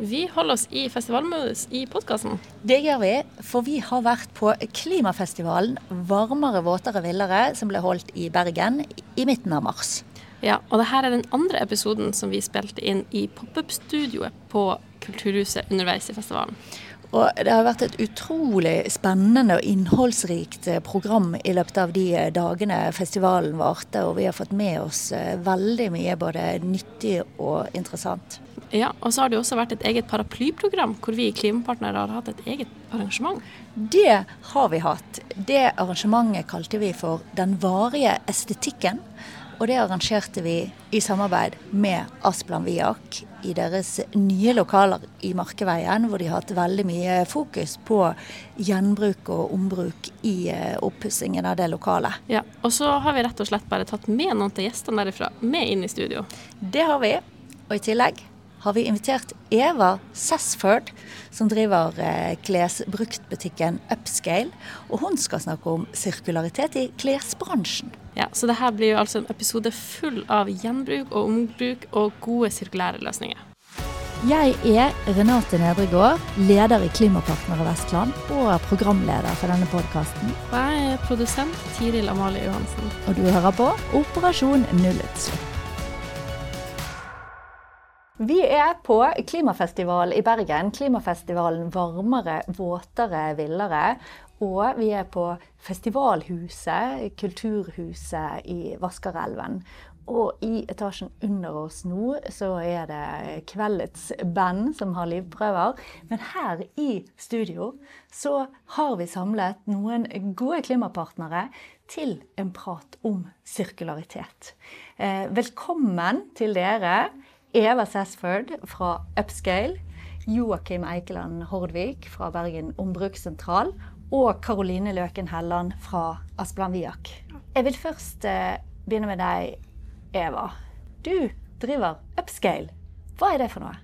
Vi holder oss i festivalmodus i podkasten. Det gjør vi, for vi har vært på klimafestivalen Varmere, våtere, villere, som ble holdt i Bergen i midten av mars. Ja, og dette er den andre episoden som vi spilte inn i pop-up-studioet på Kulturhuset underveis i festivalen. Og det har vært et utrolig spennende og innholdsrikt eh, program i løpet av de eh, dagene festivalen varte, og vi har fått med oss eh, veldig mye både nyttig og interessant. Ja, og så har det jo også vært et eget paraplyprogram hvor vi i Klimapartnere har hatt et eget arrangement. Det har vi hatt. Det arrangementet kalte vi for Den varige estetikken. Og det arrangerte vi i samarbeid med Asplan Viak i deres nye lokaler i Markeveien, hvor de har hatt veldig mye fokus på gjenbruk og ombruk i eh, oppussingen av det lokalet. Ja, Og så har vi rett og slett bare tatt med noen til gjestene derifra med inn i studio. Det har vi. Og i tillegg har vi invitert Eva Sassford, som driver eh, klesbruktbutikken Upscale. Og hun skal snakke om sirkularitet i klesbransjen. Ja, Så det her blir jo altså en episode full av gjenbruk og ombruk og gode sirkulære løsninger. Jeg er Renate Nedregård, leder i Klimapartnere Vestland og programleder for denne podkasten. Og jeg er produsent Tiril Amalie Johansen. Og du hører på Operasjon nullutslipp. Vi er på klimafestival i Bergen. Klimafestivalen Varmere, våtere, villere. Og vi er på Festivalhuset, Kulturhuset i Vaskerelven. Og i etasjen under oss nå så er det kveldets band som har livprøver. Men her i studio så har vi samlet noen gode klimapartnere til en prat om sirkularitet. Eh, velkommen til dere. Eva Sassford fra Upscale, Joakim Eikeland Hordvik fra Bergen Ombrukssentral og Karoline Løken Helland fra Asplan Viak. Jeg vil først eh, begynne med deg, Eva. Du driver Upscale. Hva er det for noe?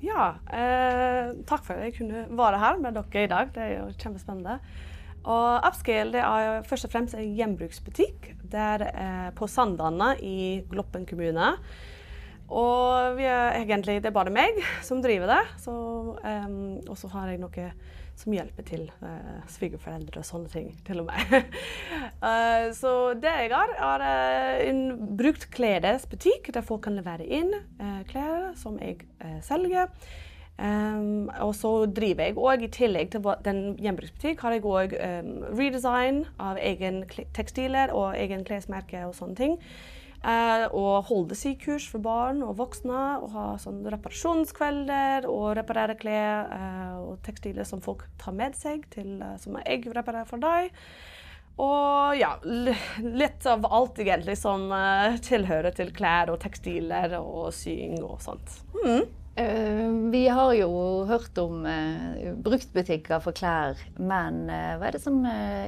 Ja, eh, takk for at jeg kunne være her med dere i dag. Det er jo kjempespennende. Og Upscale det er først og fremst en gjenbruksbutikk der, eh, på Sandane i Gloppen kommune. Og er egentlig, det er bare meg som driver det. um, og så har jeg noe som hjelper til. Uh, Svigerforeldre og sånne ting, til og med. uh, så det jeg har, er uh, en brukt klesbutikk der folk kan levere inn klær som jeg selger. Um, og så driver jeg òg, i tillegg til den gjenbruksbutikk, har jeg òg um, redesign av egen tekstiler og egen klesmerke og sånne ting. Eh, og holde sykurs for barn og voksne. Og ha sånn reparasjonskvelder og reparere klær eh, og tekstiler som folk tar med seg, til, eh, som jeg reparerer for deg. Og ja, litt av alt egentlig som eh, tilhører til klær og tekstiler og sying og sånt. Mm. Eh, vi har jo hørt om uh, bruktbutikker for klær, men uh, hva er det som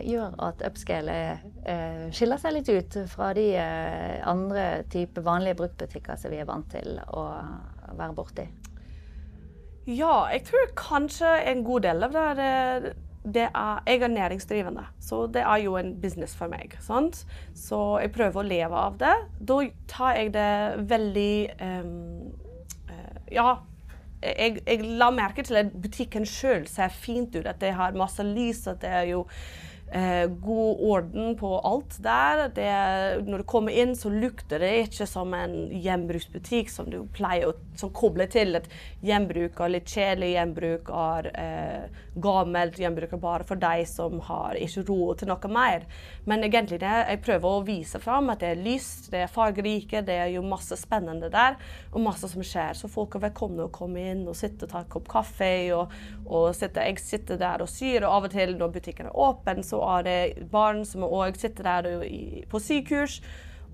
gjør at Upscale skiller seg litt ut fra de andre type vanlige bruktbutikker som vi er vant til å være borti? Ja, jeg tror kanskje en god del av det, det, det er Jeg er næringsdrivende, så det er jo en business for meg. Sant? Så jeg prøver å leve av det. Da tar jeg det veldig um, ja, jeg, jeg, la merke til at butikken sjøl ser fint ut. At det har masse lys. at det er jo eh, god orden på alt der. Det, når du kommer inn, så lukter det ikke som en gjenbruksbutikk som du pleier å som kobler til et gjenbruk litt kjedelig gjenbruk eh, gammelt gjenbruk bare for de som har ikke råd til noe mer. Men egentlig det, jeg prøver å vise fram at det er lyst, det er fargerike, det er jo masse spennende der, og masse som skjer. Så folk er velkomne å komme inn og sitte og ta en kopp kaffe. og, og sitte, Jeg sitter der og syr, og av og til når butikken er åpen, så er det barn som òg sitter der på sykurs.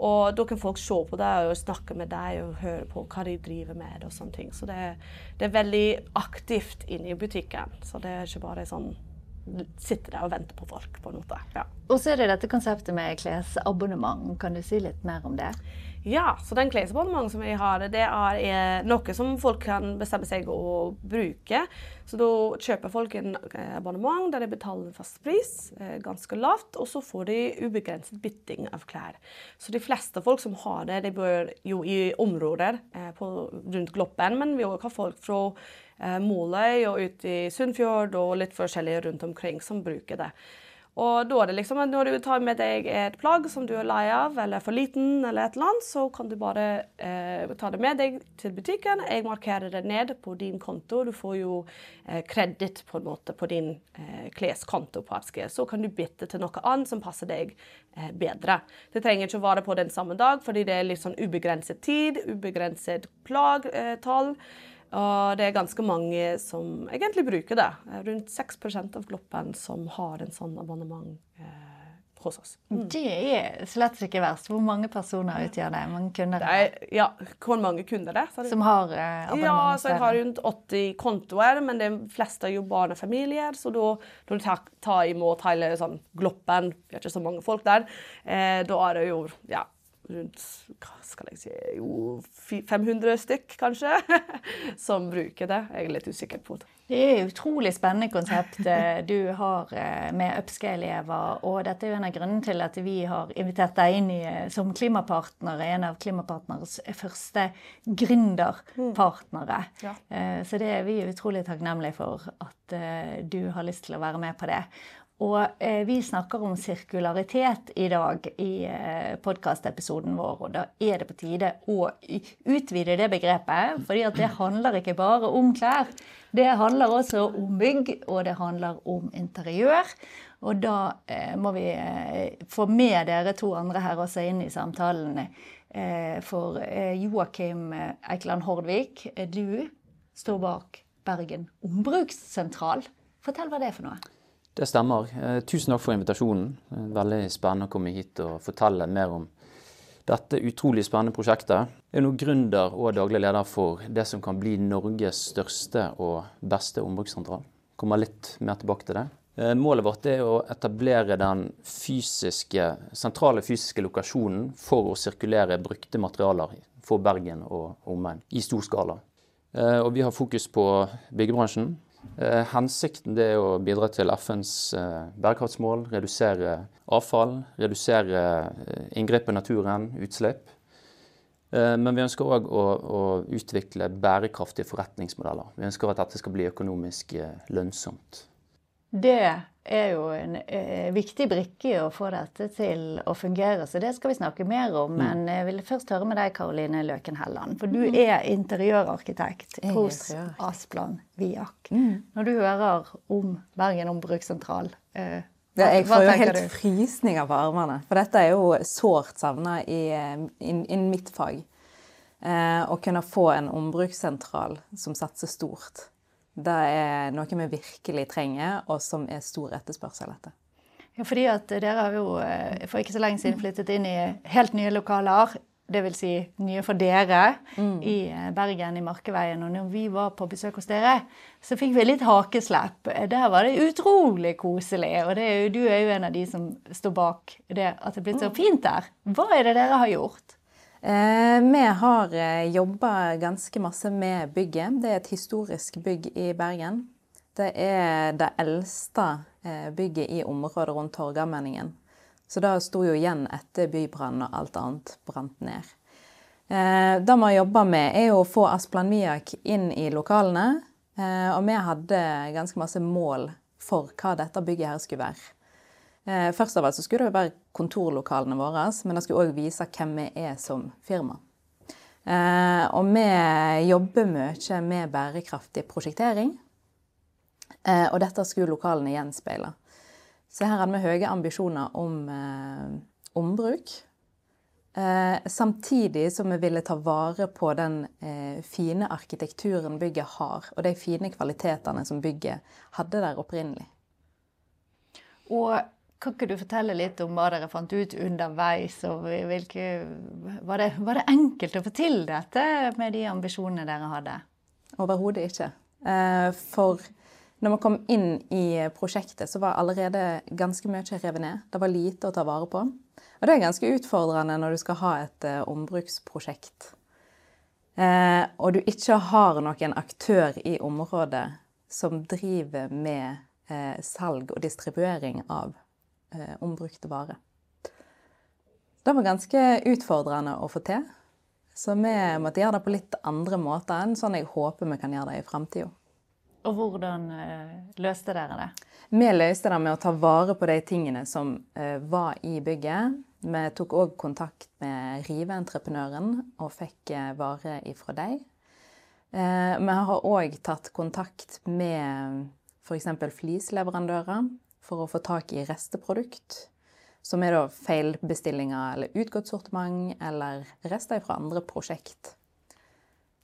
Og da kan folk se på deg og snakke med deg og høre på hva de driver med. og sånne ting. Så det, det er veldig aktivt inne i butikken. Så det er ikke bare sånn sitte der og vente på folk, på en måte. Ja. Og så er det dette konseptet med klesabonnement. Kan du si litt mer om det? Ja, så den klesabonnement som vi har, det er eh, noe som folk kan bestemme seg å bruke. Så da kjøper folk en eh, abonnement der de betaler en fast pris, eh, ganske lavt, og så får de ubegrenset bytting av klær. Så de fleste folk som har det, de bor jo i områder på, rundt Gloppen, men vi har folk fra Måløy og ute i Sunnfjord og litt forskjellige rundt omkring som bruker det. Og da er det liksom når du tar med deg et plagg som du er lei av, eller for liten, eller et eller annet, så kan du bare eh, ta det med deg til butikken. Jeg markerer det ned på din konto. Du får jo eh, på en måte på din eh, kleskonto på Upscale. Så kan du bytte til noe annet som passer deg eh, bedre. Det trenger ikke å være på den samme dag, fordi det er litt sånn ubegrenset tid, ubegrenset plaggtall. Eh, og det er ganske mange som egentlig bruker det. Rundt 6% av Gloppen som har en sånn abonnement eh, hos oss. Mm. Det er slett ikke verst. Hvor mange personer utgjør det? Mange kunder? Det er, ja, hvor mange kunder det er. Som har eh, abonnement? Ja, så jeg har rundt 80 kontoer, men de fleste er jo barnefamilier. Så da, når du tar, tar imot hele sånn Gloppen, vi har ikke så mange folk der, eh, da er det jo ja, rundt hva skal jeg si, jo 500 stykk, kanskje, som bruker det. Jeg er litt usikker på det. Det er et utrolig spennende konsept eh, du har eh, med Upscale-elever. Og dette er jo en av grunnene til at vi har invitert deg inn i, eh, som klimapartner, en av Klimapartners første gründerpartnere. Mm. Ja. Så det er vi utrolig takknemlige for at du har lyst til å være med på det. Og eh, vi snakker om sirkularitet i dag i eh, podkastepisoden vår. Og da er det på tide å utvide det begrepet. fordi det handler ikke bare om klær. Det handler også om bygg, og det handler om interiør. Og da eh, må vi få med dere to andre her også inn i samtalen. For Joakim Eikeland Hordvik, du står bak Bergen ombrukssentral. Fortell hva det er for noe. Det stemmer. Eh, tusen takk for invitasjonen. Eh, veldig spennende å komme hit og fortelle mer om dette utrolig spennende prosjektet. Jeg er nå gründer og daglig leder for det som kan bli Norges største og beste ombrukssentral. Kommer litt mer tilbake til det. Eh, målet vårt er å etablere den fysiske, sentrale fysiske lokasjonen for å sirkulere brukte materialer for Bergen og omegn i stor skala. Og vi har fokus på byggebransjen, hensikten er å bidra til FNs eh, bærekraftsmål, redusere avfall, redusere eh, inngrep i naturen, utslipp. Men vi ønsker òg å, å, utvikle bærekraftige forretningsmodeller. Vi ønsker at dette skal bli økonomisk lønnsomt. Det er jo en eh, viktig brikke i å få dette til å fungere, så det skal vi snakke mer om. Mm. Men jeg vil først høre med deg, Karoline Løken Helland. For du mm. er interiørarkitekt hos Asplan Viak. Mm. Når du hører om Bergen ombrukssentral, eh, ja, jeg får jo helt du? frysninger på armene. For dette er jo sårt savna innen eh, mitt fag. Eh, å kunne få en ombrukssentral som satser stort. Det er noe vi virkelig trenger, og som er stor etterspørsel etter. Ja, fordi at dere har jo eh, for ikke så lenge siden flyttet inn i helt nye lokaler. Dvs. Si nye for dere mm. i eh, Bergen, i Markeveien. Og når vi var på besøk hos dere, så fikk vi litt hakeslepp. Der var det utrolig koselig. Og er jo, du er jo en av de som står bak det at det er blitt så mm. fint der. Hva er det dere har gjort? Eh, vi har eh, jobba ganske masse med bygget. Det er et historisk bygg i Bergen. Det er det eldste eh, bygget i området rundt Torgallmenningen. Så det sto jo igjen etter bybrannen og alt annet brant ned. Det vi har jobba med, er å få Asplan Miak inn i lokalene. Og vi hadde ganske masse mål for hva dette bygget her skulle være. Eh, først av alt så skulle det være kontorlokalene våre, men det skulle òg vise hvem vi er som firma. Eh, og vi jobber mye med bærekraftig prosjektering. Eh, og dette skulle lokalene gjenspeile. Så her hadde vi høye ambisjoner om ombruk. samtidig som vi ville ta vare på den fine arkitekturen bygget har, og de fine kvalitetene som bygget hadde der opprinnelig. Og kan ikke du fortelle litt om hva dere fant ut underveis? og hvilke, var, det, var det enkelt å få til dette med de ambisjonene dere hadde? Overhodet ikke. Eh, for når vi kom inn i prosjektet, så var allerede ganske mye revet ned. Det var lite å ta vare på. Og det er ganske utfordrende når du skal ha et eh, ombruksprosjekt. Eh, og du ikke har noen aktør i området som driver med salg og distribuering av eh, ombrukte varer. Det var ganske utfordrende å få til. Så vi måtte gjøre det på litt andre måter enn sånn jeg håper vi kan gjøre det i framtida. Og hvordan løste dere det? Vi løste det med å ta vare på de tingene som var i bygget. Vi tok òg kontakt med riveentreprenøren og fikk vare ifra dem. Vi har òg tatt kontakt med f.eks. flisleverandører for å få tak i resteprodukt. Som er da feilbestillinger eller utgått sortiment eller rester fra andre prosjekt.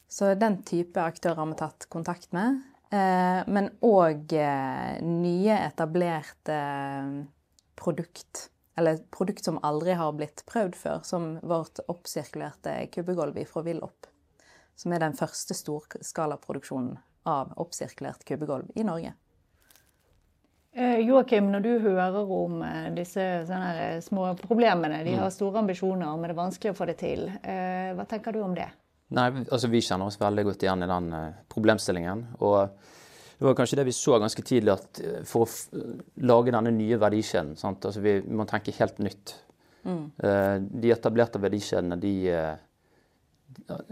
Så den type aktører har vi tatt kontakt med. Eh, men òg eh, nye etablerte produkt. Eller produkt som aldri har blitt prøvd før, som vårt oppsirkulerte kubbegulv fra Willopp. Som er den første storskalaproduksjonen av oppsirkulert kubbegulv i Norge. Eh, Joakim, når du hører om eh, disse eh, små problemene, de har mm. store ambisjoner, men det er vanskelig å få det til. Hva tenker du om det? Nei, altså Vi kjenner oss veldig godt igjen i den problemstillingen. og det var kanskje det vi så ganske tidlig, at for å lage denne nye verdikjeden sant? Altså Vi må tenke helt nytt. Mm. De etablerte verdikjedene, de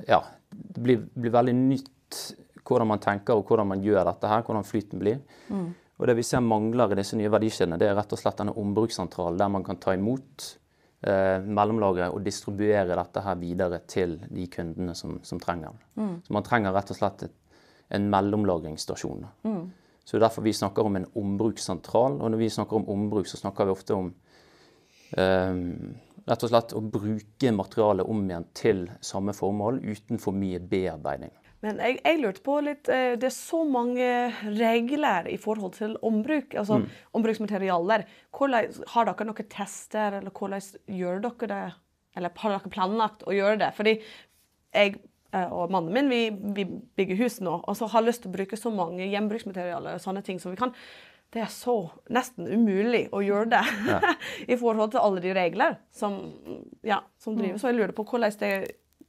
Ja, det blir, blir, veldig nytt hvordan man tenker og hvordan man gjør dette her, hvordan flyten blir. Mm. Og Det vi ser mangler i disse nye verdikjedene, det er rett og slett denne ombrukssentralen der man kan ta imot eh, mellomlagre og distribuere dette her videre til de kundene som, som trenger det. Mm. Så Man trenger rett og slett en mellomlagringsstasjon. Mm. Så er derfor vi snakker om en ombrukssentral. Og når vi snakker om ombruk, så snakker vi ofte om eh, rett og slett å bruke materialet om igjen til samme formål uten for mye bearbeiding. Men jeg, jeg, lurte på litt eh, Det er så mange regler i forhold til ombruk, altså mm. ombruksmaterialer. Hvordan, har dere noen tester, eller hvordan gjør dere det? Eller har dere planlagt å gjøre det? Fordi jeg eh, og mannen min vi, vi bygger hus nå, og så har lyst til å bruke så mange gjenbruksmaterialer og sånne ting som vi kan. Det er så nesten umulig å gjøre det ja. i forhold til alle de regler som, ja, som driver. Mm. Så jeg lurer på hvordan det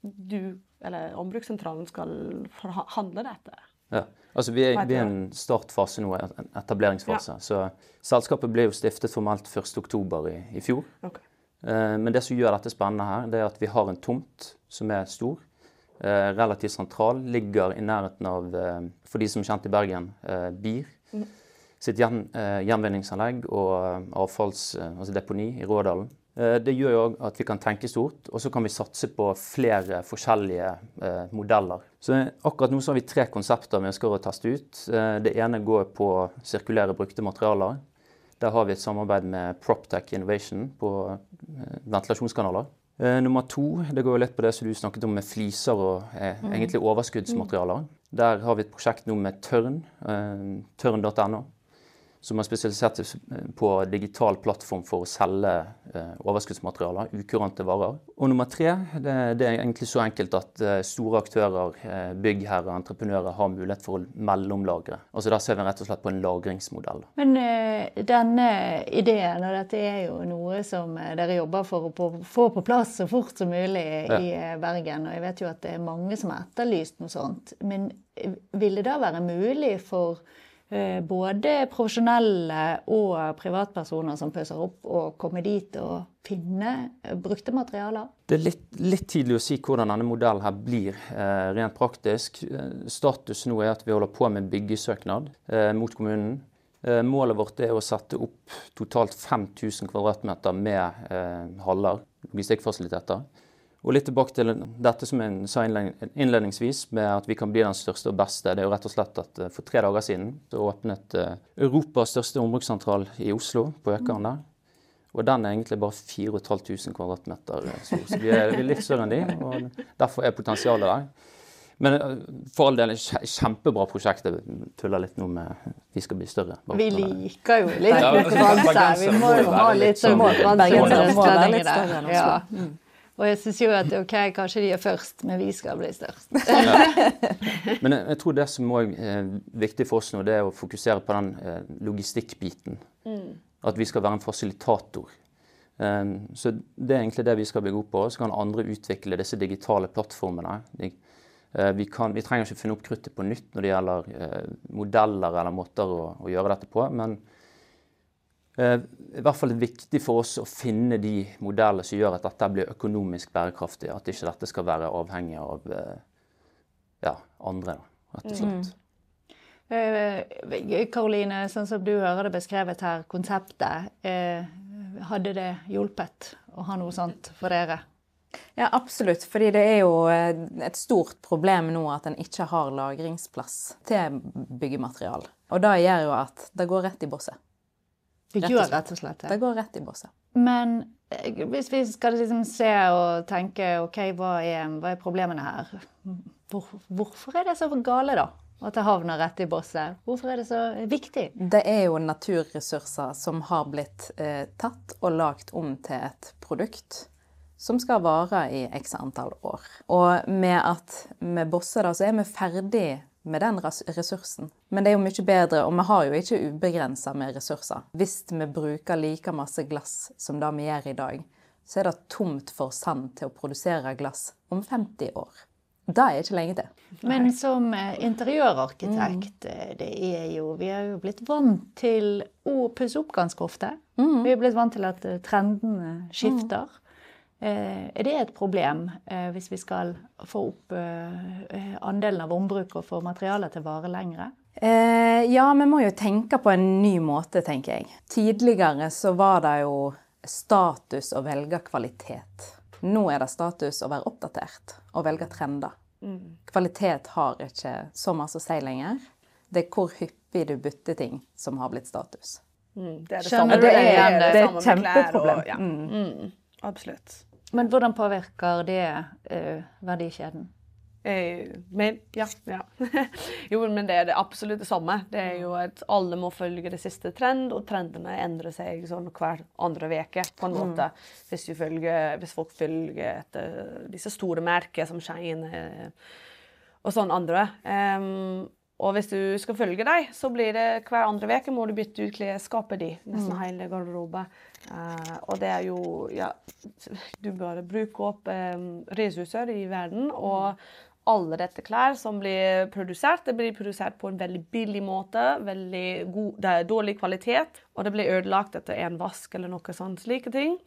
du eller ombrukssentralen skal handle dette. Ja, altså Vi er i en startfase nå, en etableringsfase. Ja. Så Selskapet ble jo stiftet formelt 1.10 i, i fjor. Okay. Eh, men det som gjør dette spennende her, det er at vi har en tomt som er stor. Eh, relativt sentral. Ligger i nærheten av, eh, for de som er kjent i Bergen, eh, BIR. Mm. Sitt gjen, eh, gjenvinningsanlegg og eh, altså i Rådalen. Eh, det gjør jo at vi kan tenke stort, og så kan vi satse på flere forskjellige eh, modeller. Så akkurat nå så har vi tre konsepter vi ønsker å teste ut. Eh, det ene går på sirkulære brukte materialer. Der har vi et samarbeid med Proptech Innovation på ventilasjonskanaler. Nummer to det går jo litt på det som du snakket om med fliser og eh, mm. egentlig overskuddsmaterialer. Der har vi et prosjekt nå med Tørn, eh, tørn.no som har spesialisert seg på digital plattform for å selge eh, overskuddsmaterialer, ukurante varer. Og nummer tre, det, det, er egentlig så enkelt at eh, store aktører, eh, byggherrer, entreprenører, har mulighet for å mellomlagre. Altså Der ser vi rett og slett på en lagringsmodell. Men uh, denne ideen, og dette er jo noe som dere jobber for å på, få på plass så fort som mulig ja. i Bergen, og jeg vet jo at det er mange som har etterlyst noe sånt. Men vil det da være mulig for Eh, både profesjonelle og privatpersoner som pøser opp, og komme dit og finne eh, brukte materialer? Det er litt, litt tidlig å si hvordan denne modellen her blir eh, rent praktisk. Status nå er at vi holder på med byggesøknad eh, mot kommunen. Eh, målet vårt er å sette opp totalt 5000 kvm med eh, haller, logistikkfasiliteter. Og litt tilbake til dette som jeg sa innledningsvis, med at vi kan bli den største og beste. Det er jo rett og slett at eh, For tre dager siden så åpnet eh, Europas største ombrukssentral i Oslo, på Økeren der. Og den er egentlig bare 4500 kvm stor. Så vi er, vi er litt større enn de, og derfor er potensialet der. Men eh, for all del, kjempebra prosjekt. Jeg tuller litt nå med vi skal bli større. Vi liker jo litt konkurranse. Vi må jo ha litt sånn bergensere. Og jeg syns jo at ok, kanskje de er først, men vi skal bli størst. ja. Men jeg, jeg, tror det som er eh, viktig for oss nå, det er å fokusere på den eh, logistikkbiten. Mm. At vi skal være en fasilitator. Um, så det er egentlig det vi skal bygge opp på. Så kan andre utvikle disse digitale plattformene. De, uh, vi, kan, vi, trenger ikke finne opp kruttet på nytt når det gjelder uh, modeller eller måter å, å gjøre dette på. men i hvert fall viktig for oss å finne de modeller som gjør at dette blir økonomisk bærekraftig. At ikke dette skal være avhengig av eh, ja, andre, rett og slett. Mm. Karoline, sånn som du hører det beskrevet her, konseptet. Hadde det hjulpet å ha noe sånt for dere? Ja, absolutt. Fordi det er jo et stort problem nå at en ikke har lagringsplass til byggematerial. Og det gjør jo at det går rett i bosset. Det gjør rett og slett det. Det går rett i bosset. Men eh, hvis vi skal liksom se og tenke OK, hva er, hva er problemene her? Hvor, hvorfor er det så gale, da? At det havner rett i bosset. Hvorfor er det så viktig? Det er jo naturressurser som har blitt eh, tatt og lagt om til et produkt som skal vare i x antall år. Og med at med bosset da, så er vi ferdig med den ressursen. Men det er jo mye bedre, og vi har jo ikke ubegrensa med ressurser. Hvis vi bruker like masse glass som det vi gjør i dag, så er det tomt for sand til å produsere glass om 50 år. Det er ikke lenge til. Men som eh, interiørarkitekt, mm. Eh, det er jo Vi er jo blitt vant til å pusse opp ganske ofte. Mm. Vi er blitt vant til at eh, trendene skifter. Mm. Eh, er det et problem eh, hvis vi skal få opp eh, andelen av ombruk og få materialet til å vare lengre? ja, vi må jo tenke på en ny måte, tenker jeg. Tidligere så var det jo status å velge kvalitet. Nå er det status å være oppdatert og velge trender. Mm. Kvalitet har ikke så masse å si lenger. Det er hvor hyppig du bytter ting som har blitt status. Mm, det er det samme. Det er, det er, det er et kjempeproblem. Og, ja. mm. mm. Absolutt. Men hvordan påvirker det uh, verdikjeden? Eh, men, ja, ja. jo, men det er det absolutt det samme. Det er jo at alle må følge det siste trend, og trendene endrer seg sånn hver andre uke. på en måte. Mm. Hvis, følger, hvis, folk følger etter disse store merkene som Shein og sånn andre. Um, og hvis du skal følge dem, så blir det hver andre uke må du bytte ut klesskapet ditt. Nesten mm. hele garderoben. Uh, og det er jo Ja, du bør bruke opp um, ressurser i verden. Og alle dette klær som blir produsert, det blir produsert på en veldig billig måte. veldig god, Det er dårlig kvalitet, og det blir ødelagt etter en vask eller noe sånt. slike ting.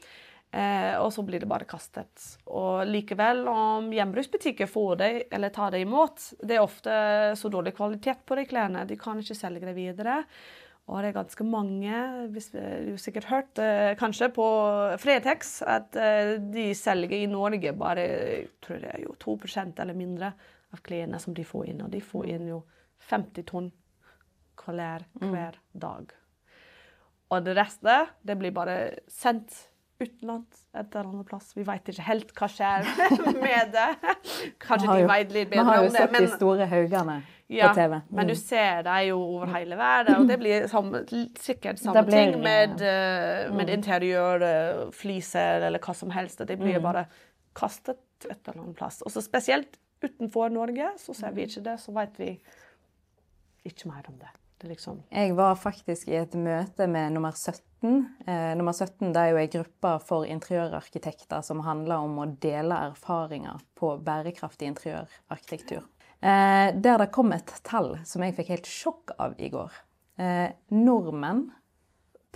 Eh, og så blir det bare kastet. Og likevel, om gjenbruksbutikker får det eller tar det imot Det er ofte så dårlig kvalitet på de klærne, de kan ikke selge det videre. Og det er ganske mange, hvis du har sikkert hørt eh, kanskje på Fretex, at eh, de selger i Norge bare tror det er jo 2% eller mindre av klærne som de får inn. Og de får inn jo 50 tonn klær hver dag. Og det resten, det blir bare sendt utenlands et eller annet plass. Vi vet ikke helt hva skjer med det. Kanskje de veit litt bedre om det. Vi har jo sett de store haugene ja, på TV. Mm. Men du mm. ser dem jo over hele verden, og det blir samme, sikkert samme blir, ting med, ja. med mm. interiør, uh, fliser eller hva som helst. Det blir mm. bare kastet et eller annet plass. Og så spesielt utenfor Norge så ser vi ikke det, så vet vi ikke mer om det. Liksom jeg var faktisk i et møte med nummer 17. Eh, nummer 17 det er jo ei gruppe for interiørarkitekter som handler om å dele erfaringer på bærekraftig interiørarkitektur. Eh, der det kom et tall som jeg fikk helt sjokk av i går. Eh, nordmenn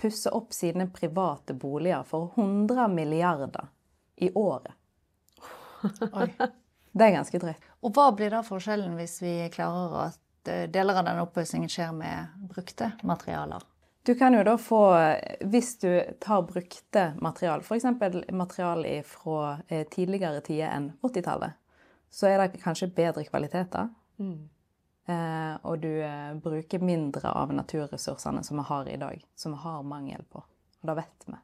pusser opp sine private boliger for 100 milliarder i året. Oi. Det er ganske drøyt. Og hva blir da forskjellen hvis vi klarer at Eh, deler av den oppussingen skjer med brukte materialer. Du kan jo da få, hvis du tar brukte material, f.eks. material fra eh, tidligere tider enn 80-tallet, så er det kanskje bedre kvaliteter. Mm. Eh, og du eh, bruker mindre av naturressursene som vi har i dag, som vi har mangel på. Og det vet vi.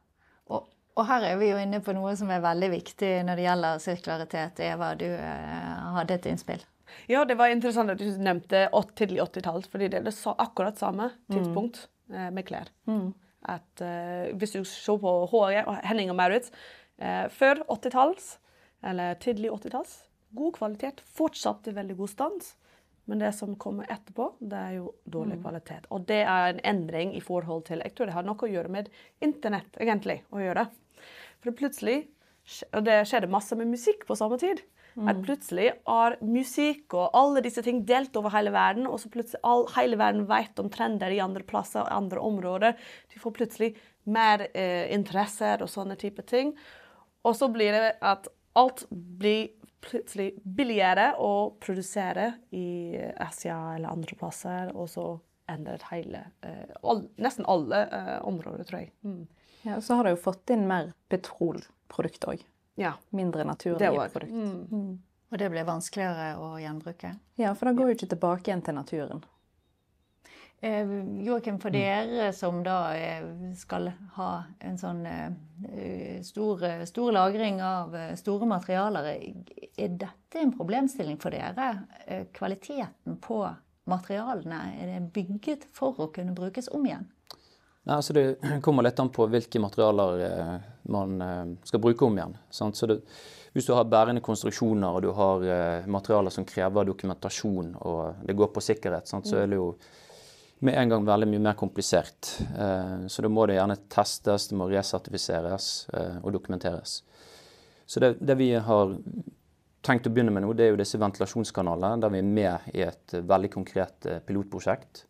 Og, og, her er vi jo inne på noe som er veldig viktig når det gjelder sirkularitet. Eva, du eh, hadde et innspill. Ja, det var interessant at du nevnte tidlig 80-tall, fordi det er det akkurat samme tidspunkt mm. med klær. Mm. At uh, Hvis du ser på HG og Henning og Maurits uh, før 80-talls, eller tidlig 80-talls, god kvalitet, fortsatt i veldig god stand. Men det som kommer etterpå, det er jo dårlig mm. kvalitet. Og det er en endring i forhold til Jeg tror det har noe å gjøre med internett, egentlig. å gjøre. For plutselig Og det skjedde masse med musikk på samme tid. Mm. At plutselig er musikk og alle disse ting delt over hele verden, og så plutselig all, hele verden vet om trender i andre plasser og andre områder. De får plutselig mer eh, interesser og sånne type ting. Og så blir det at alt blir plutselig billigere å produsere i Asia eller andre plasser, og så endret hele eh, all, Nesten alle eh, områder, tror jeg. Mm. Ja, og så har de jo fått inn mer petrolprodukt òg. Ja. Mindre naturlige produkter. produkt. mm. Og det blir vanskeligere å gjenbruke. Ja, for da går jo ikke tilbake igjen til naturen. Eh, Joakim, for dere som da eh, skal ha en sånn eh, stor, stor lagring av eh, store materialer, er dette en problemstilling for dere? Eh, Kvaliteten på materialene, er det bygget for å kunne brukes om igjen? Nei, altså Det kommer litt an på hvilke materialer eh, man eh, skal bruke om igjen. Det, hvis du har bærende konstruksjoner og du har eh, materialer som krever dokumentasjon og det går på sikkerhet, sant? så er det jo med en gang veldig mye mer komplisert. Så da må det gjerne testes, det må resertifiseres og dokumenteres. Så det, det vi har tenkt å begynne med nå, det er jo disse ventilasjonskanalene, der vi er med i et veldig konkret pilotprosjekt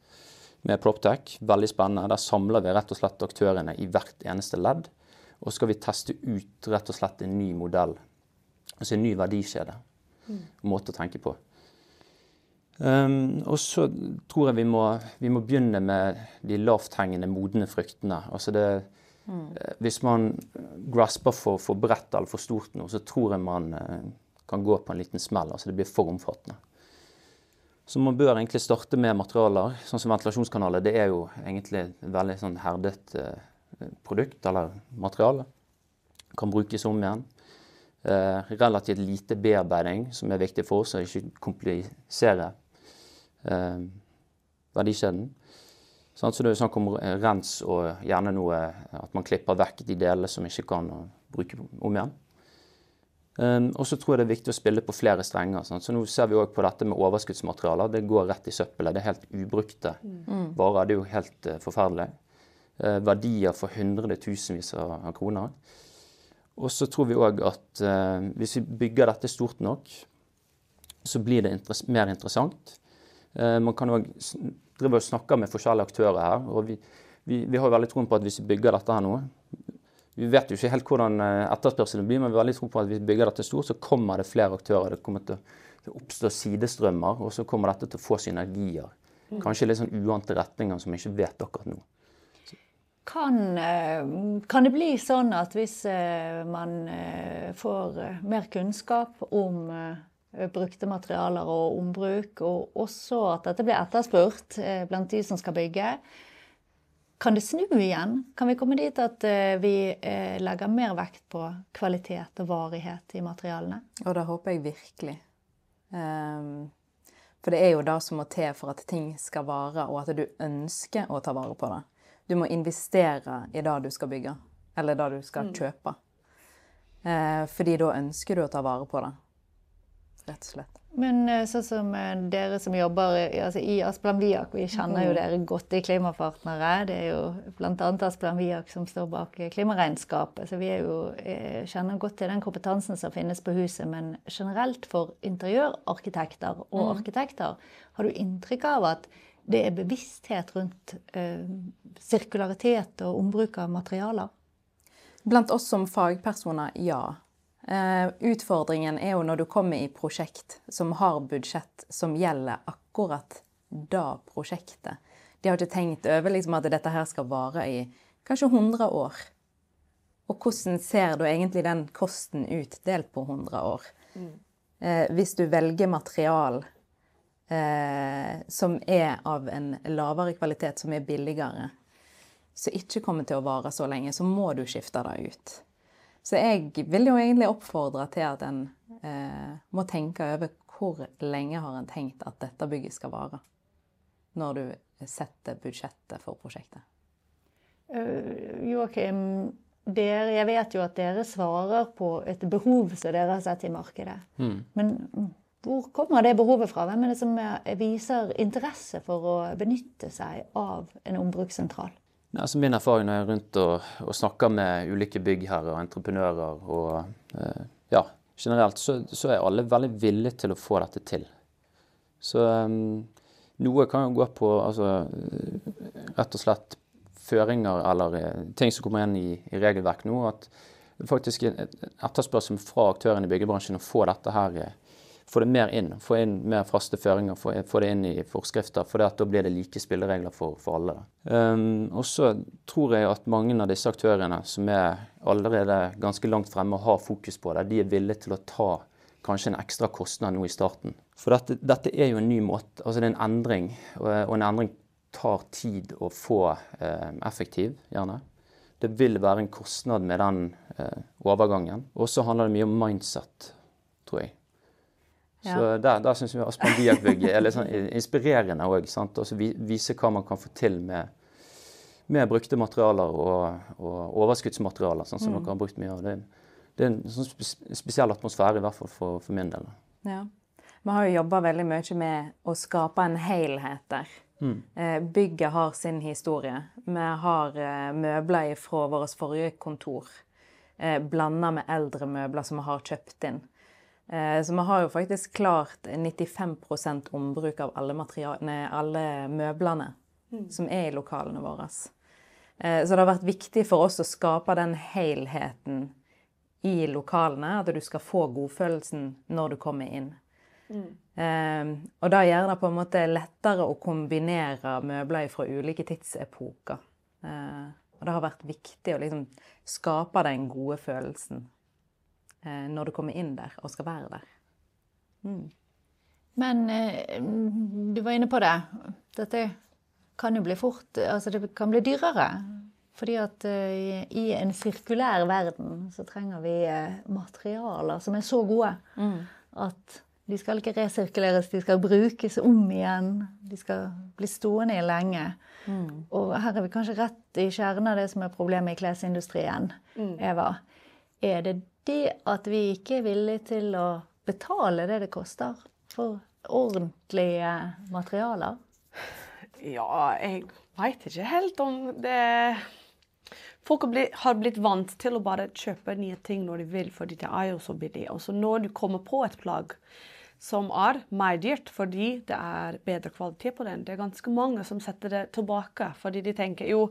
med Proptech. Veldig spennende. Der samler vi rett og slett aktørene i hvert eneste ledd. Og så skal vi teste ut rett og slett en ny modell. Altså en ny verdikjede. Måte å tenke på. Um, og så tror jeg vi må, vi må begynne med de lavthengende, modne fruktene. Altså det, mm. Hvis man grasper for, for bredt eller for stort nå, så tror jeg man eh, kan gå på en liten smell. Altså det blir for omfattende. Så man bør egentlig starte med materialer. Sånn som ventilasjonskanaler, det er jo egentlig et veldig sånn herdet eh, produkt eller materiale. Kan brukes om igjen. Eh, relativt lite bearbeiding, som er viktig for oss, å ikke komplisere eh, verdikjeden. Sånn, så det er snakk om eh, rens og gjerne noe at man klipper vekk de delene som ikke kan bruke om igjen. Um, og så tror jeg det er viktig å spille på flere strenger. Sånn. Så nå ser vi òg på dette med overskuddsmaterialer. Det går rett i søppelet. Det er helt ubrukte varer. Det er jo helt uh, forferdelig. Uh, verdier for hundretusenvis av, kroner. Og så tror vi òg at uh, hvis vi bygger dette stort nok, så blir det interess mer interessant. Eh, man kan òg drive og snakke med forskjellige aktører her. og vi, vi, vi har jo veldig troen på at hvis vi bygger dette her nå Vi vet jo ikke helt hvordan eh, etterspørselen blir, men vi har litt tro på at hvis vi bygger dette stort, så kommer det flere aktører. Det kommer til å oppstå sidestrømmer, og så kommer dette til å få synergier. Kanskje litt sånn uante retninger som vi ikke vet akkurat nå. Kan, eh, kan det bli sånn at hvis eh, man får mer kunnskap om brukte materialer og ombruk, og også at dette blir etterspurt blant de som skal bygge, kan det snu igjen? Kan vi komme dit at eh, vi eh, legger mer vekt på kvalitet og varighet i materialene? Og det håper jeg virkelig. Ehm, for det er jo det som må til for at ting skal vare, og at du ønsker å ta vare på det. Du må investere i det du skal bygge, eller det du skal kjøpe. Eh, fordi da ønsker du å ta vare på det, rett og slett. Men eh, sånn som eh, dere som jobber altså i Asplan Viak, vi kjenner jo dere godt i Klimapartnere. Det er jo bl.a. Asplan Viak som står bak eh, klimaregnskapet. Så vi jo, kjenner godt til den kompetansen som finnes på huset. Men generelt for interiørarkitekter og arkitekter, har du inntrykk av at det er bevissthet rundt eh, sirkularitet og ombruk av materialer? Blant oss som fagpersoner, ja. Eh, utfordringen er jo når du kommer i prosjekt som har budsjett som gjelder akkurat da prosjektet. De har ikke tenkt over liksom, at dette her skal vare i kanskje 100 år. Og hvordan ser da egentlig den kosten ut delt på 100 år? Eh, hvis du velger material eh, som er av en lavere kvalitet, som er billigere, som ikke kommer til å vare så lenge, så må du skifte det ut. Så jeg vil jo egentlig oppfordre til at en eh, må tenke over hvor lenge har en tenkt at dette bygget skal vare, når du setter budsjettet for prosjektet. Uh, Joakim, dere, jeg vet jo at dere svarer på et behov som dere har sett i markedet. Men mm, hvor kommer det behovet fra? Hvem er det som eh, viser interesse for å benytte seg av en ombrukssentral? Altså min erfaring når jeg er rundt og, og snakker med ulike byggherrer og entreprenører og eh, ja, generelt, så, så er alle veldig villige til å få dette til. Så um, noe kan jo gå på altså, eh, rett og slett føringer eller ting som kommer igjen i, i regelverk nå. At faktisk etterspørselen etterspørsel fra aktørene i byggebransjen å få dette her få det mer inn. Få inn mer faste føringer, få, det inn i forskrifter. For da blir det like spilleregler for, for alle. Um, og så tror jeg at mange av disse aktørene som er allerede ganske langt fremme og har fokus på det, de er villige til å ta kanskje en ekstra kostnad nå i starten. For dette, dette er jo en ny måte, altså det er en endring. Og en endring tar tid å få eh, effektiv, gjerne. Det vil være en kostnad med den eh, overgangen. Og så handler det mye om mindset, tror jeg. Ja. Så der, der syns vi Aspan Biak-bygget er litt sånn inspirerende òg. Og vise hva man kan få til med, med brukte materialer og, og overskuddsmaterialer, sånn som mm. dere har brukt mye av. Det, det er en sånn spesiell atmosfære, i hvert fall for, for min del. Ja. Vi har jo jobba veldig mye med å skape en helhet der. Mm. Eh, bygget har sin historie. Vi har eh, møbler fra vårt forrige kontor eh, blanda med eldre møbler som vi har kjøpt inn. Eh, så vi har jo faktisk klart 95% ombruk av alle, alle møblene mm. som er i lokalene våre. Eh, så det har vært viktig for oss å skape den helheten i lokalene. At du skal få godfølelsen når du kommer inn. Mm. Eh, og da gjør det på en måte lettere å kombinere møbler fra ulike tidsepoker. og det har vært viktig å liksom skape den gode følelsen når du kommer inn der og skal være der. Mm. Men eh, du var inne på det. Dette kan jo bli fort Altså det kan bli dyrere. Fordi at uh, i en sirkulær verden så trenger vi materialer som er så gode mm. at de skal ikke resirkuleres, de skal brukes om igjen. De skal bli stående i lenge. Mm. Og her er vi kanskje rett i kjernen av det som er problemet i klesindustrien. Mm. Eva, er det det at vi ikke er villige til å betale det det koster for ordentlige materialer? Ja, jeg veit ikke helt om det Folk har blitt vant til å bare kjøpe nye ting når de vil, fordi det er jo så billig. Og så når du kommer på et plagg som er mer dyrt fordi det er bedre kvalitet på den. Det er ganske mange som setter det tilbake fordi de tenker jo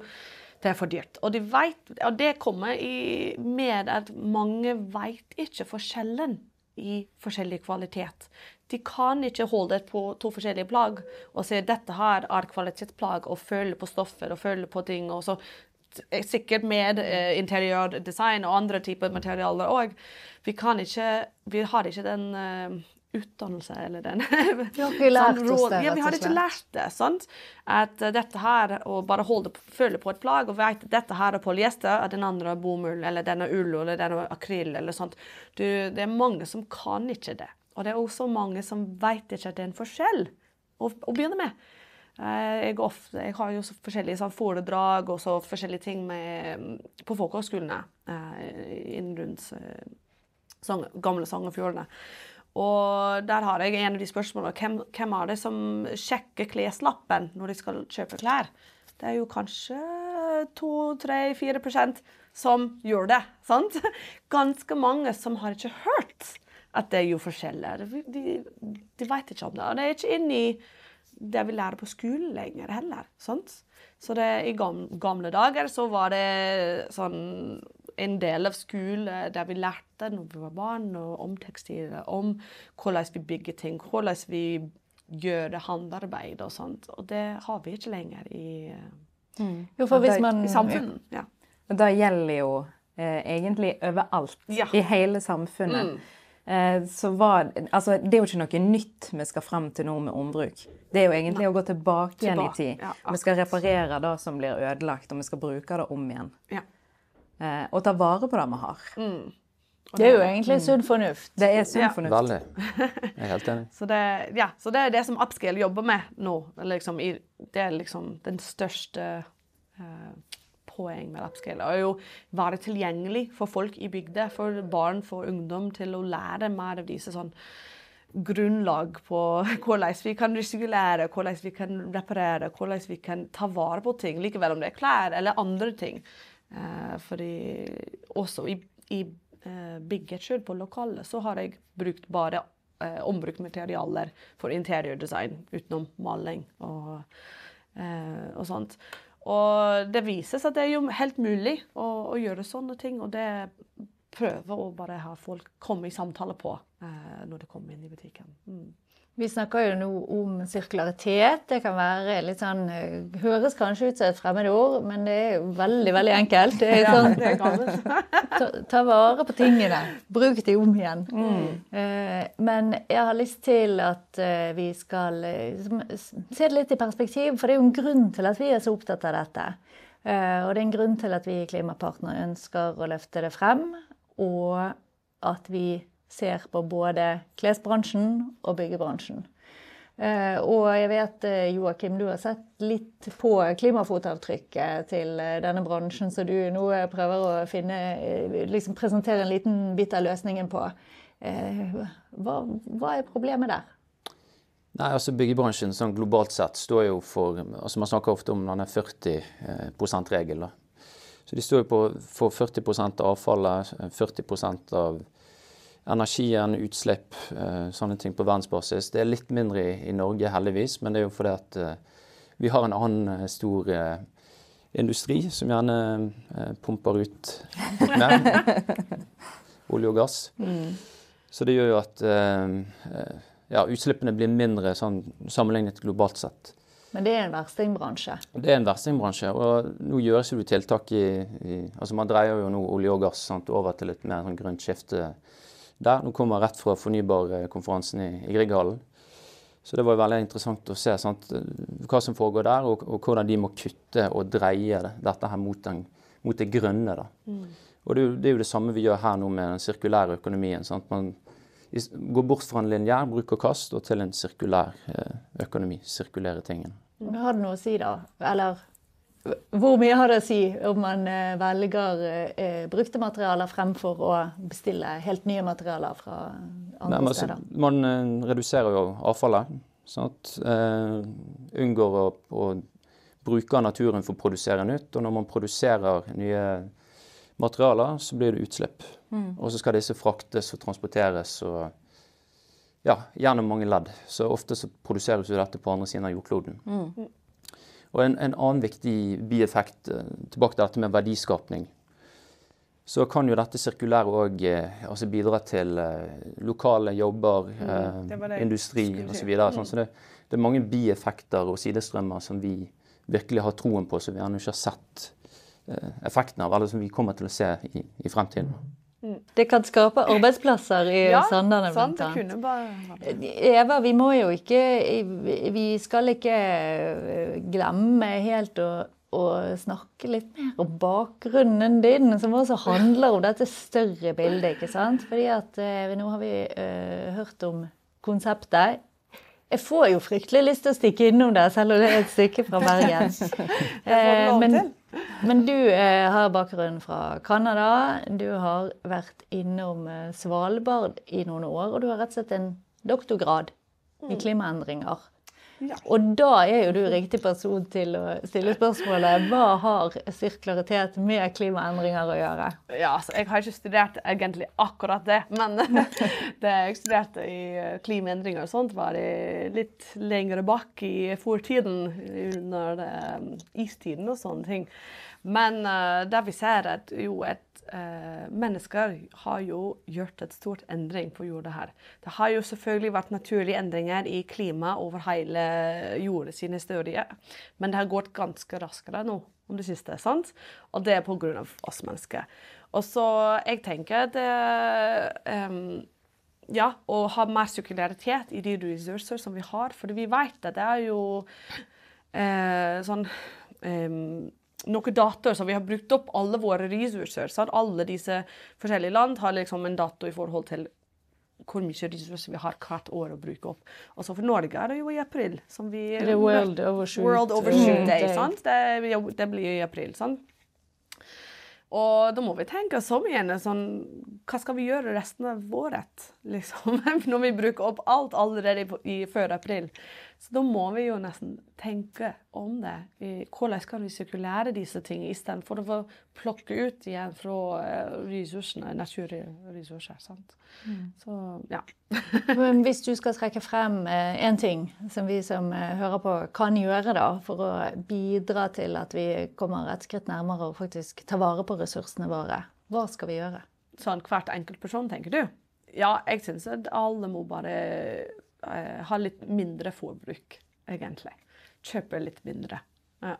det er for dyrt. Og, de vet, og det kommer i, med at mange vet ikke forskjellen i forskjellig kvalitet. De kan ikke holde på to forskjellige plagg og si dette her er kvalitetsplagg, og føle på stoffer og føle på ting. og så Sikkert med eh, interiørdesign og andre typer materialer òg. Vi, vi har ikke den eh, utdannelse eller den Vi har ikke lært sånn, oss det, ja, vi har ikke lært det. sant? At uh, dette her, å bare holde, føle på et plagg og vite at dette her er polyester, at den andre er bomull, eller den er ull, eller den er akryl, eller sånt. Du, det er mange som kan ikke det. Og det er også mange som vet ikke at det er en forskjell å, å begynne med. Uh, jeg, ofte, jeg, har jo så forskjellige sånn, foredrag og så forskjellige ting med, på folkehøgskolene eh, rundt sånn, gamle Sognefjordene. Og der har jeg en av de spørsmålene hvem, hvem er det som sjekker kleslappen når de skal kjøpe klær? Det er jo kanskje 2-3-4% som gjør det. sant? Ganske mange som har ikke hørt at det er jo forskjeller. De, de vet ikke om det. Og det er ikke inni det vi lærer på skolen lenger heller. sant? Så det, i gamle dager så var det sånn en del av skolen der vi lærte når vi var barn, om tekstiler, om hvordan vi bygger ting, hvordan vi gjør håndarbeid og sånt. Og det har vi ikke lenger i, mm. jo, man, i samfunnet. Ja. Det gjelder jo eh, egentlig overalt ja. i hele samfunnet. Mm. Eh, så var, altså, det er jo ikke noe nytt vi skal fram til nå med ombruk. Det er jo egentlig Nei. å gå tilbake igjen i tid. Ja, vi skal reparere det som blir ødelagt, og vi skal bruke det om igjen. Ja eh, og ta vare på det vi har. Mm. Det er jo egentlig mm. sunn fornuft. Det er sunn ja. fornuft. Veldig. Jeg er helt enig. så, det, ja, så det er det som Upscale jobber med nå. Liksom, i, det er liksom den største eh, poeng med Upscale. Å være tilgjengelig for folk i bygda, for barn, for ungdom, til å lære mer av disse sånn grunnlag på hvordan vi kan resirkulere, hvordan vi kan reparere, hvordan vi kan ta vare på ting, likevel om det er klær eller andre ting. Eh, fordi også i, i eh, bygget sjøl, på lokalet, så har jeg brukt bare eh, ombrukt materialer for interiørdesign utenom maling og, og sånt. Og det vises at det er jo helt mulig å, å gjøre sånne ting. Og det prøver å bare ha folk komme i samtale på eh, når de kommer inn i butikken. Mm. Vi snakker jo nå om sirkularitet. Det kan være litt sånn eh, Høres kanskje ut som et fremmedord, men det er jo veldig, veldig enkelt. Det er sånn, det er ta, ta, vare på tingene. Bruk de om igjen. Mm. Uh, men jeg har lyst til at uh, vi skal se det litt i perspektiv, for det er jo en grunn til at vi er så opptatt av dette. og det er en grunn til at vi i Klimapartner ønsker å løfte det frem, og at vi ser på både klesbransjen og byggebransjen. Eh, og jeg vet, eh, Joakim, du har sett litt på klimafotavtrykket til eh, denne bransjen, så du nå prøver å finne, liksom presentere en liten bit av løsningen på. Hva, hva er problemet der? Nei, altså Byggebransjen sånn globalt sett står jo for altså Man snakker ofte om denne 40 %-regelen. Så de står jo på, for 40 av avfallet, 40% av energien, utslipp, eh, sånne ting på verdensbasis. Det er litt mindre i, Norge, heldigvis, men det er jo fordi at uh, vi har en annen uh, stor industri som gjerne pumper ut litt mer. Olje og gass. Mm. Så det gjør jo at ja, utslippene blir mindre sånn, sammenlignet globalt sett. Men det er en verstingbransje? Det er en verstingbransje. Og nå gjøres jo tiltak i, i, Altså man dreier jo nå olje og gass sant, over til et mer sånn grønt skifte der. Nå kommer jeg rett fra fornybarkonferansen i, i Grieghallen. Så det var veldig interessant å se sant, hva som foregår der, og, og, hvordan de må kutte og dreie det, dette her mot, den, mot det grønne. da. Mm. Og det det er, jo, det samme vi gjør her nå med den sirkulære økonomien. Sant? Man går bort fra en lineær bruk og kast og til en sirkulær eh, økonomi. Sirkulere tingene. Har det noe å si, da? Eller hvor mye har det å si om man eh, velger eh, brukte materialer fremfor å bestille helt nye materialer fra andre Nei, men, steder? Man eh, reduserer jo avfallet. Sånn eh, unngår å, å, bruke naturen for å produsere nytt. Og når man produserer nye materialer, så blir det utslipp. Mm. Og så skal disse fraktes og transporteres og ja, gjennom mange ledd. Så ofte så produseres jo dette på andre siden av jordkloden. Mm. Og en, en, annen viktig bieffekt, eh, tilbake til dette med verdiskapning, så kan jo dette sirkulære òg eh, altså bidra til eh, lokale jobber, mm, det det industri osv. Så, videre, sånn, så det, det, er mange bieffekter og sidestrømmer som vi virkelig har troen på, som vi ennå ikke har sett effekten av, eller som vi kommer til å se i, i fremtiden. Mm. Det kan skape arbeidsplasser i ja, Sandane, bl.a. Bare... Eva, vi må jo ikke Vi skal ikke eh, glemme helt å, å snakke litt mer om bakgrunnen din, som også handler om dette større bildet. ikke sant? Fordi at eh, nå har vi uh, hørt om konseptet. Jeg får jo fryktelig lyst til å stikke innom det, selv om det er et stykke fra Bergen. lov men, men du eh, har bakgrunn fra Canada. Du har vært innom eh, Svalbard i noen år, og du har rett og slett en doktorgrad i mm. klimaendringer. Og da er jo du riktig person til å stille spørsmålet hva har sirkularitet med klimaendringer å gjøre? Ja, altså, Jeg har ikke studert egentlig akkurat det, men det jeg studerte i eh, klimaendringer og sånt, var litt lenger bak i fortiden, under um, istiden og sånne ting. Men uh, der vi ser at jo et eh, mennesker har jo gjort et stort endring på jorda her. Det har jo selvfølgelig vært naturlige endringer i klimaet over hele jorda sin historie. Men det har gått ganske raskere nå om det siste. sant? Og det er pga. oss mennesker. Og så jeg tenker det um, ja, å ha mer sirkularitet i de ressurser som vi har. For vi vet at det er jo eh, sånn um, noen datoer så vi har brukt opp alle våre ressurser. Sant? alle disse forskjellige land har liksom en dato i forhold til hvor mye ressurser vi har hvert år å bruke opp. Og så for Norge er det jo i april. Som vi, det er World Overshoot, World Overshoot Day. sant? Det, det, blir i april. sant? Og da må vi tenke oss om igjen sånn Hva skal vi gjøre resten av året? Liksom, når vi bruker opp alt allerede i, før april. Så da må vi jo nesten tenke om det. Hvordan kan vi sirkulere disse tingene istedenfor å plukke ut igjen fra uh, ressursene, naturressurser. sant? Mm. Så ja. Men hvis du skal trekke frem én uh, ting som vi som uh, hører på kan gjøre da, for å bidra til at vi kommer et skritt nærmere og faktisk tar vare på ressursene våre, hva skal vi gjøre? Sånn hvert enkelt person, tenker du? Ja, jeg syns at alle må bare ha litt mindre forbruk, egentlig. Kjøpe litt mindre. Ja.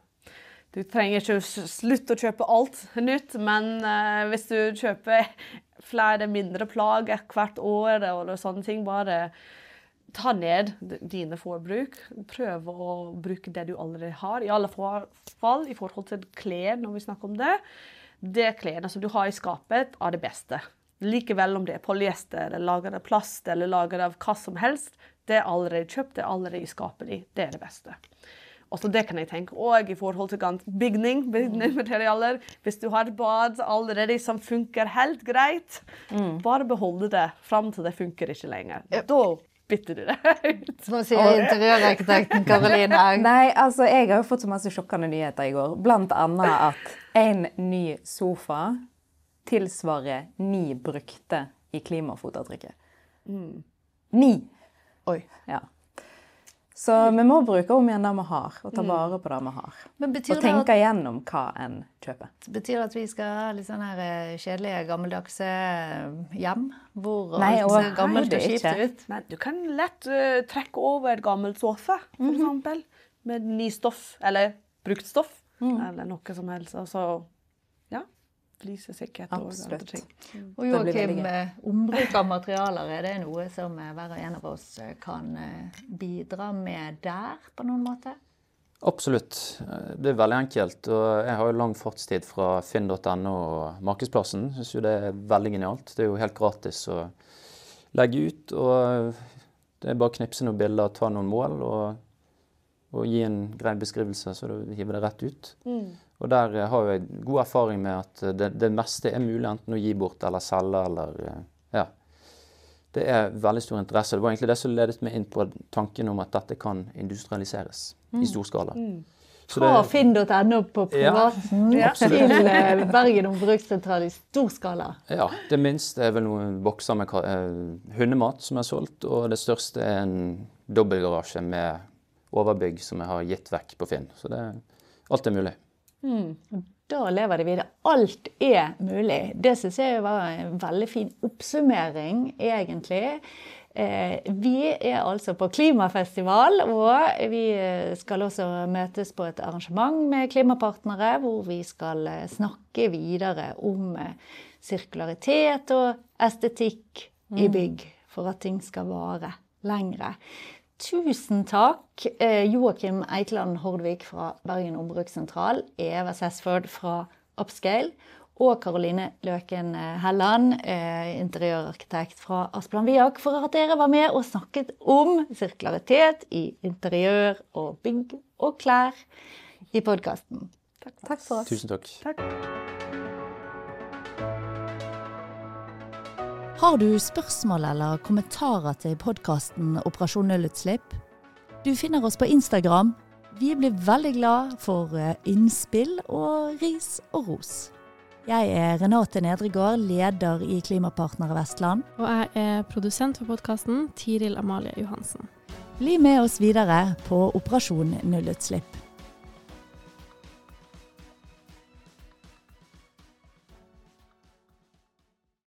Du trenger ikke slutte å kjøpe alt nytt, men uh, hvis du kjøper flere mindre plagg hvert år eller sånne ting, bare ta ned dine forbruk. Prøv å bruke det du allerede har. I alle fall i forhold til klær, når vi snakker om det det klærne som du har i skapet, er det beste. Likevel om det er polyester, eller laget av plast eller laget av hva som helst. Det er allerede kjøpt, det er allerede i skapet ditt. Det er det beste. Også det kan jeg tenke òg i forhold til bygning, bygningmaterialer. Hvis du har et bad allerede som funker helt greit, mm. bare behold det fram til det funker ikke lenger. Da bytter du det ut. Hva sier interiørarkitekten Karoline? Nei, altså, jeg har jo fått så masse sjokkende nyheter i går. Blant annet at en ny sofa tilsvarer ni brukte i klimafotavtrykket. Mm. Ni! Oi. Ja. Så vi må bruke om igjen det vi har, og ta mm. vare på det vi har. og tenke igjennom hva en kjøper. Betyr det at vi skal ha litt sånn her eh, kjedelige, gammeldagse eh, hjem? Hvor Nei, alt ser gammelt og kjipt ut? Men du kan lett uh, trekke over et gammelt sofa, for mm -hmm. eksempel. Med ny stoff, eller brukt stoff, mm. eller noe som helst. Altså, flisesikkerhet og andre ting. Mm. Og Joakim, eh, ombruk av materialer, er det noe som eh, hver og en av oss eh, kan bidra med der på noen måte? Absolutt. Det er veldig enkelt. og Jeg har jo lang fartstid fra finn.no og Markedsplassen. Syns jo det er veldig genialt. Det er jo helt gratis å legge ut. og Det er bare å knipse noen bilder, ta noen mål og, og gi en grei beskrivelse, så du hiver det rett ut. Mm. Og der eh, har jeg god erfaring med at eh, det, det, meste er mulig enten å gi bort eller selge eller eh, Ja. Det er veldig stor interesse. Det var egentlig det som ledet meg inn på tanken om at dette kan industrialiseres mm. i stor skala. Mm. Fra finn.no på privaten ja, til Bergen ombrukssentral i stor skala. Ja. Det minste er vel noen bokser med hundemat som er solgt, og det største er en dobbeltgarasje med overbygg som jeg har gitt vekk på Finn. Så det, alt er mulig. Mm. Da lever de videre. Alt er mulig. Det syns jeg var en veldig fin oppsummering, egentlig. Eh, vi er altså på klimafestival, og vi skal også møtes på et arrangement med klimapartnere, hvor vi skal eh, snakke videre om eh, sirkularitet og estetikk i mm. bygg, for at ting skal vare lengre. Tusen takk, eh, Joakim Eikeland Hordvik fra Bergen ombrukssentral, Eva Sessford fra Upscale og Karoline Løken eh, Helland, eh, interiørarkitekt fra Asplan Viak, for at dere var med og snakket om sirkularitet i interiør og bygg og klær i podkasten. Takk, takk for oss. Tusen takk. takk. Har du spørsmål eller kommentarer til podkasten Operasjon nullutslipp? Du finner oss på Instagram. Vi blir veldig glad for eh, innspill og ris og ros. Jeg er Renate Nedregård, leder i Klimapartnere Vestland. Og jeg er produsent for podkasten, Tiril Amalie Johansen. Bli med oss videre på Operasjon nullutslipp.